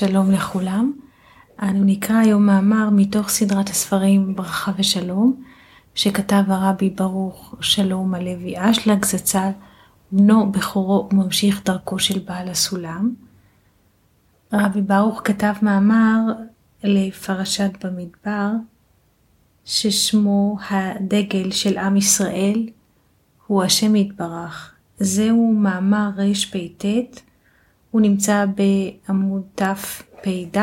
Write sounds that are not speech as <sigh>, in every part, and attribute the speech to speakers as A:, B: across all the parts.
A: שלום לכולם. אנו נקרא היום מאמר מתוך סדרת הספרים ברכה ושלום, שכתב הרבי ברוך שלום הלוי אשלג זצ"ל, בנו בכורו וממשיך דרכו של בעל הסולם. רבי ברוך כתב מאמר לפרשת במדבר, ששמו הדגל של עם ישראל הוא השם יתברך. זהו מאמר רפ"ט, הוא נמצא בעמוד תפ"ד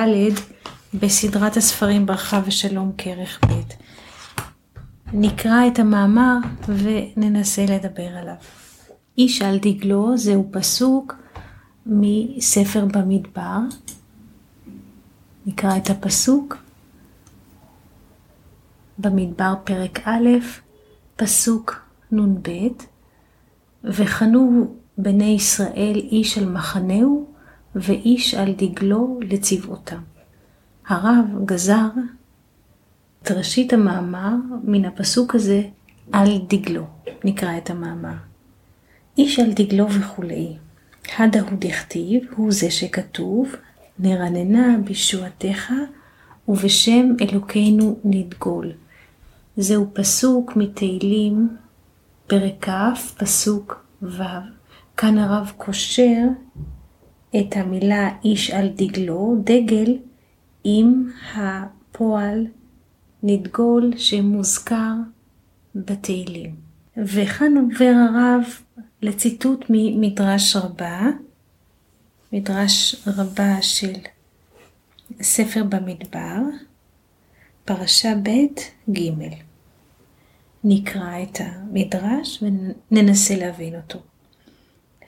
A: בסדרת הספרים ברכה ושלום כרך ב'. נקרא את המאמר וננסה לדבר עליו. איש על דגלו זהו פסוק מספר במדבר. נקרא את הפסוק. במדבר פרק א', פסוק נ"ב, וחנו בני ישראל איש על מחנהו ואיש על דגלו לצבאותם. הרב גזר את ראשית המאמר מן הפסוק הזה על דגלו. נקרא את המאמר. איש על דגלו וכולי. הדה הוא דכתיב, הוא זה שכתוב, נרננה בישועתך ובשם אלוקינו נדגול. זהו פסוק מתהילים, פרק כ', פסוק ו'. כאן הרב קושר את המילה איש על דגלו, דגל, עם הפועל נדגול שמוזכר בתהילים. וכאן עובר הרב לציטוט ממדרש רבה, מדרש רבה של ספר במדבר, פרשה ב' ג'. נקרא את המדרש וננסה להבין אותו.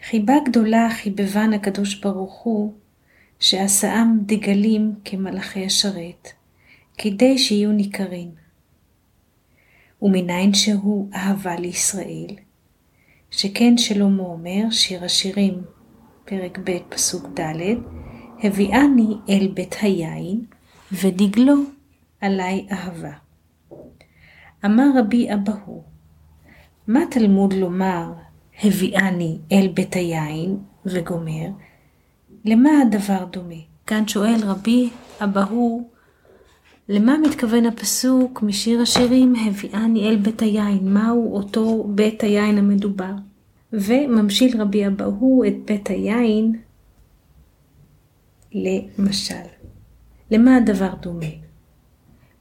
A: חיבה גדולה חיבבן הקדוש ברוך הוא, שעשאם דגלים כמלאכי השרת, כדי שיהיו ניכרים. ומניין שהוא אהבה לישראל, שכן שלמה אומר, שיר השירים, פרק ב', פסוק ד', הביאני אל בית היין, ודגלו עלי אהבה. אמר רבי אבהו, מה תלמוד לומר הביאני אל בית היין וגומר? למה הדבר דומה? כאן שואל רבי אבהו, למה מתכוון הפסוק משיר השירים הביאני אל בית היין? מהו אותו בית היין המדובר? וממשיל רבי אבהו את בית היין למשל. למה הדבר דומה?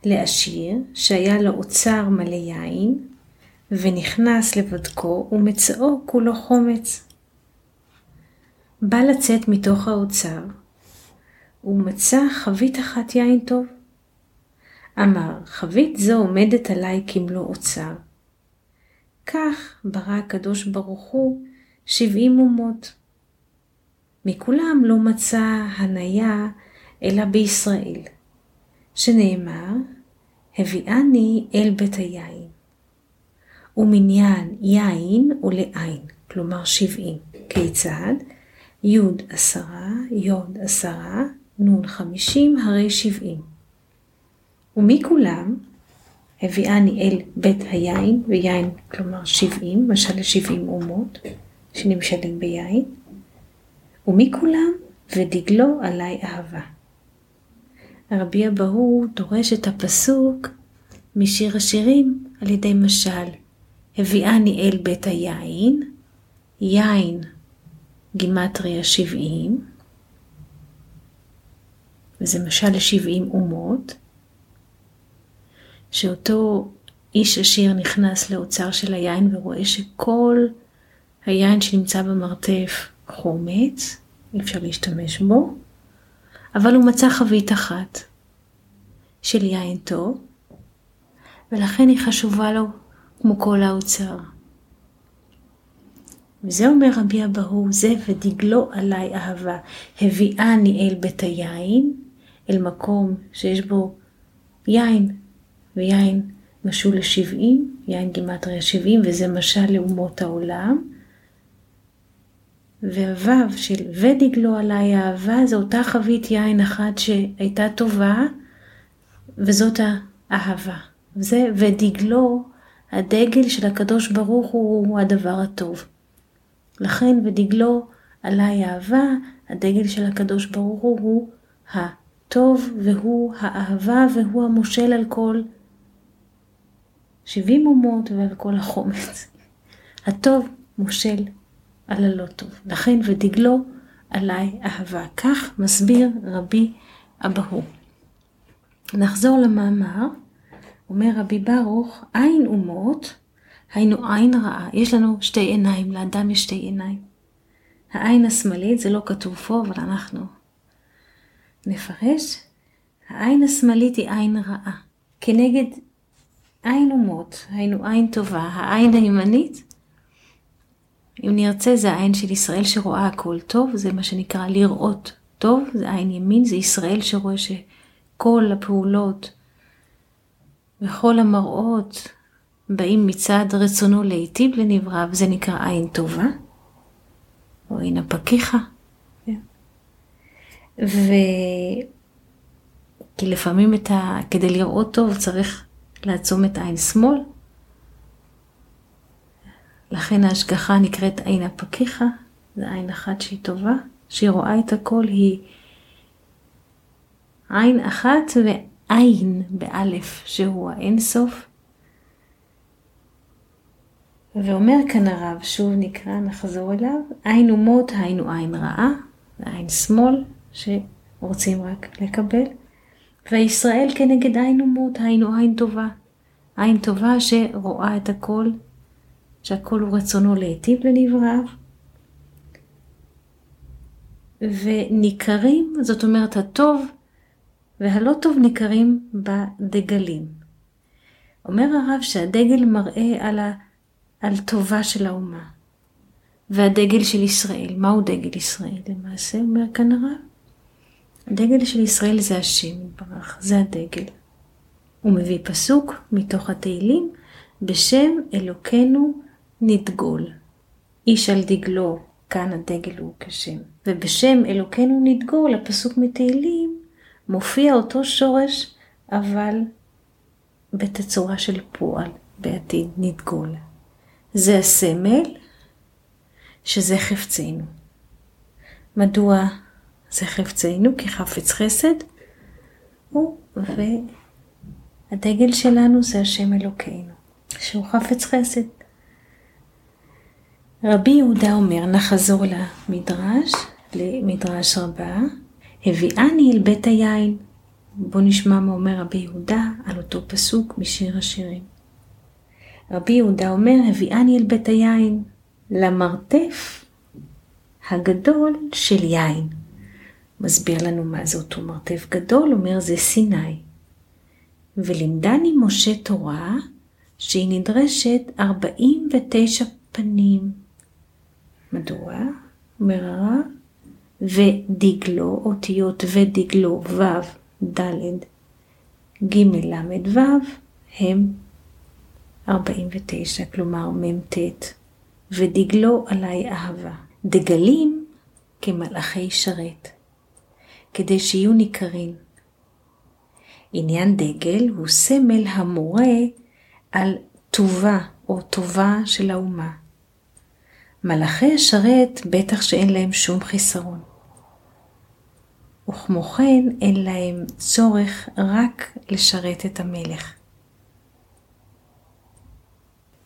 A: לעשיר שהיה לו אוצר מלא יין, ונכנס לבדקו ומצאו כולו חומץ. בא לצאת מתוך האוצר, ומצא חבית אחת יין טוב. אמר, חבית זו עומדת עליי כמלוא אוצר. כך ברא הקדוש ברוך הוא שבעים אומות. מכולם לא מצא הניה אלא בישראל, שנאמר, הביאני אל בית היין. ומניין יין ולעין, כלומר שבעים. כיצד? י' עשרה, י' עשרה, נ' חמישים, הרי שבעים. ומכולם הביאני אל בית היין, ויין כלומר שבעים, משל לשבעים אומות שנמשלים ביין, ומכולם ודגלו עלי אהבה. רבי אבהו דורש את הפסוק משיר השירים על ידי משל. הביאני אל בית היין, יין גימטריה שבעים, וזה משל לשבעים אומות, שאותו איש עשיר נכנס לאוצר של היין ורואה שכל היין שנמצא במרתף חומץ, אי אפשר להשתמש בו, אבל הוא מצא חבית אחת של יין טוב, ולכן היא חשובה לו כמו כל האוצר. וזה אומר רבי אבהו, זה ודגלו עלי אהבה, הביאני אל בית היין, אל מקום שיש בו יין, ויין משול לשבעים, יין גימטריה שבעים, וזה משל לאומות העולם. והוו של ודגלו עלי אהבה, זה אותה חבית יין אחת שהייתה טובה, וזאת האהבה. זה ודגלו הדגל של הקדוש ברוך הוא הדבר הטוב. לכן ודגלו עלי אהבה, הדגל של הקדוש ברוך הוא הוא הטוב והוא האהבה והוא המושל על כל 70 אומות ועל כל החומץ. הטוב מושל על הלא טוב. לכן ודגלו עליי אהבה. כך מסביר רבי אבהו. נחזור למאמר, אומר רבי ברוך, עין אומות, היינו עין רעה. יש לנו שתי עיניים, לאדם יש שתי עיניים. העין השמאלית, זה לא כתוב פה, אבל אנחנו נפרש. העין השמאלית היא עין רעה. כנגד עין אומות, היינו עין טובה. העין הימנית, אם נרצה, זה העין של ישראל שרואה הכל טוב, זה מה שנקרא לראות טוב, זה עין ימין, זה ישראל שרואה שכל הפעולות וכל המראות באים מצד רצונו להיטיב לנבריו, זה נקרא עין טובה, או עין הפקיחה. כן. ו... כי לפעמים ה... כדי לראות טוב צריך לעצום את עין שמאל, לכן ההשגחה נקראת עין הפקיחה, זה עין אחת שהיא טובה, שהיא רואה את הכל, היא עין אחת ועין באלף, שהוא האינסוף. ואומר כאן הרב, שוב נקרא, נחזור אליו, עין אומות היינו עין רעה, ועין שמאל, שרוצים רק לקבל, וישראל כנגד עין אומות היינו עין טובה, עין טובה שרואה את הכל שהכל הוא רצונו להיטיב לנבראיו, וניכרים, זאת אומרת הטוב והלא טוב ניכרים בדגלים. אומר הרב שהדגל מראה על, ה, על טובה של האומה. והדגל של ישראל, מהו דגל ישראל למעשה? אומר כאן הרב. הדגל של ישראל זה השם יתברך, זה הדגל. הוא מביא פסוק מתוך התהילים, בשם אלוקינו נדגול. איש על דגלו, כאן הדגל הוא כשם. ובשם אלוקינו נדגול, הפסוק מתהילים, מופיע אותו שורש, אבל בתצורה של פועל, בעתיד נדגול. זה הסמל, שזה חפצנו. מדוע זה חפצנו? כי חפץ חסד הוא, והדגל שלנו זה השם אלוקינו, שהוא חפץ חסד. רבי יהודה אומר, נחזור למדרש, למדרש רבה, הביאני אל בית היין. בואו נשמע מה אומר רבי יהודה על אותו פסוק משיר השירים. רבי יהודה אומר, הביאני אל בית היין, למרתף הגדול של יין. מסביר לנו מה זה אותו מרתף גדול, אומר זה סיני. ולימדני משה תורה שהיא נדרשת 49 פנים. מדוע? אומר הרב, ודגלו, אותיות ודגלו, ו', ד', ג', ל', ו', הם 49, כלומר מ"ט, ודגלו עלי אהבה. דגלים כמלאכי שרת, כדי שיהיו ניכרים. עניין דגל הוא סמל המורה על טובה או טובה של האומה. מלאכי השרת בטח שאין להם שום חיסרון. וכמו כן אין להם צורך רק לשרת את המלך.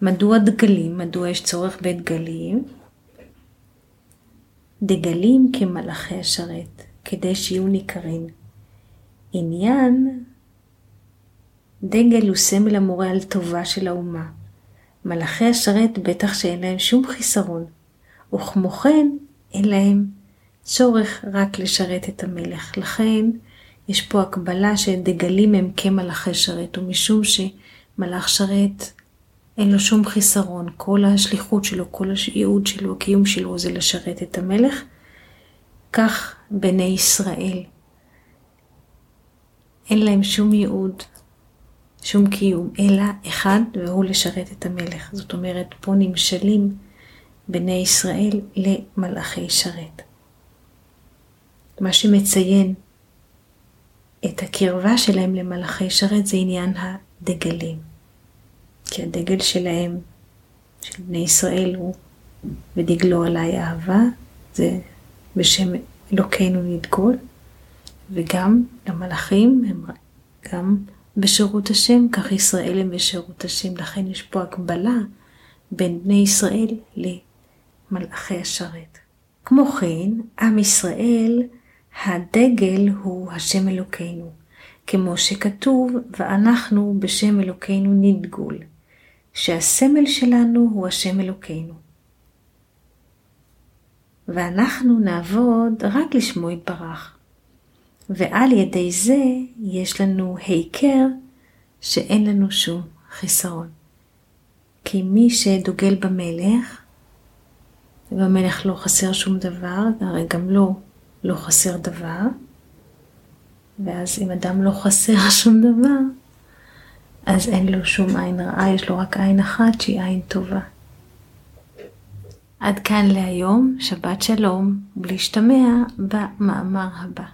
A: מדוע דגלים? מדוע יש צורך בדגלים? דגלים כמלאכי השרת, כדי שיהיו ניכרים. עניין דגל הוא סמל המורה על טובה של האומה. מלאכי השרת בטח שאין להם שום חיסרון, וכמו כן אין להם צורך רק לשרת את המלך. לכן יש פה הקבלה שדגלים הם כמלאכי שרת, ומשום שמלאך שרת אין לו שום חיסרון, כל השליחות שלו, כל הייעוד שלו, הקיום שלו זה לשרת את המלך, כך בני ישראל. אין להם שום ייעוד, שום קיום, אלא אחד והוא לשרת את המלך. זאת אומרת, פה נמשלים בני ישראל למלאכי שרת. מה שמציין את הקרבה שלהם למלאכי שרת זה עניין הדגלים. כי הדגל שלהם, של בני ישראל הוא ודגלו עליי אהבה, זה בשם אלוקינו נדגול, וגם למלאכים הם גם בשירות השם, כך ישראל הם בשירות השם, לכן יש פה הקבלה בין בני ישראל למלאכי השרת. כמו כן, עם ישראל, הדגל הוא השם אלוקינו, כמו שכתוב, ואנחנו בשם אלוקינו נדגול, שהסמל שלנו הוא השם אלוקינו. ואנחנו נעבוד רק לשמו יתברך. ועל ידי זה יש לנו היכר שאין לנו שום חיסרון. כי מי שדוגל במלך, ובמלך לא חסר שום דבר, הרי גם לו לא לא חסר דבר, ואז אם אדם לא חסר <laughs> שום דבר, אז אין לו שום עין רעה, יש לו רק עין אחת שהיא עין טובה. עד כאן להיום, שבת שלום, ולהשתמע במאמר הבא.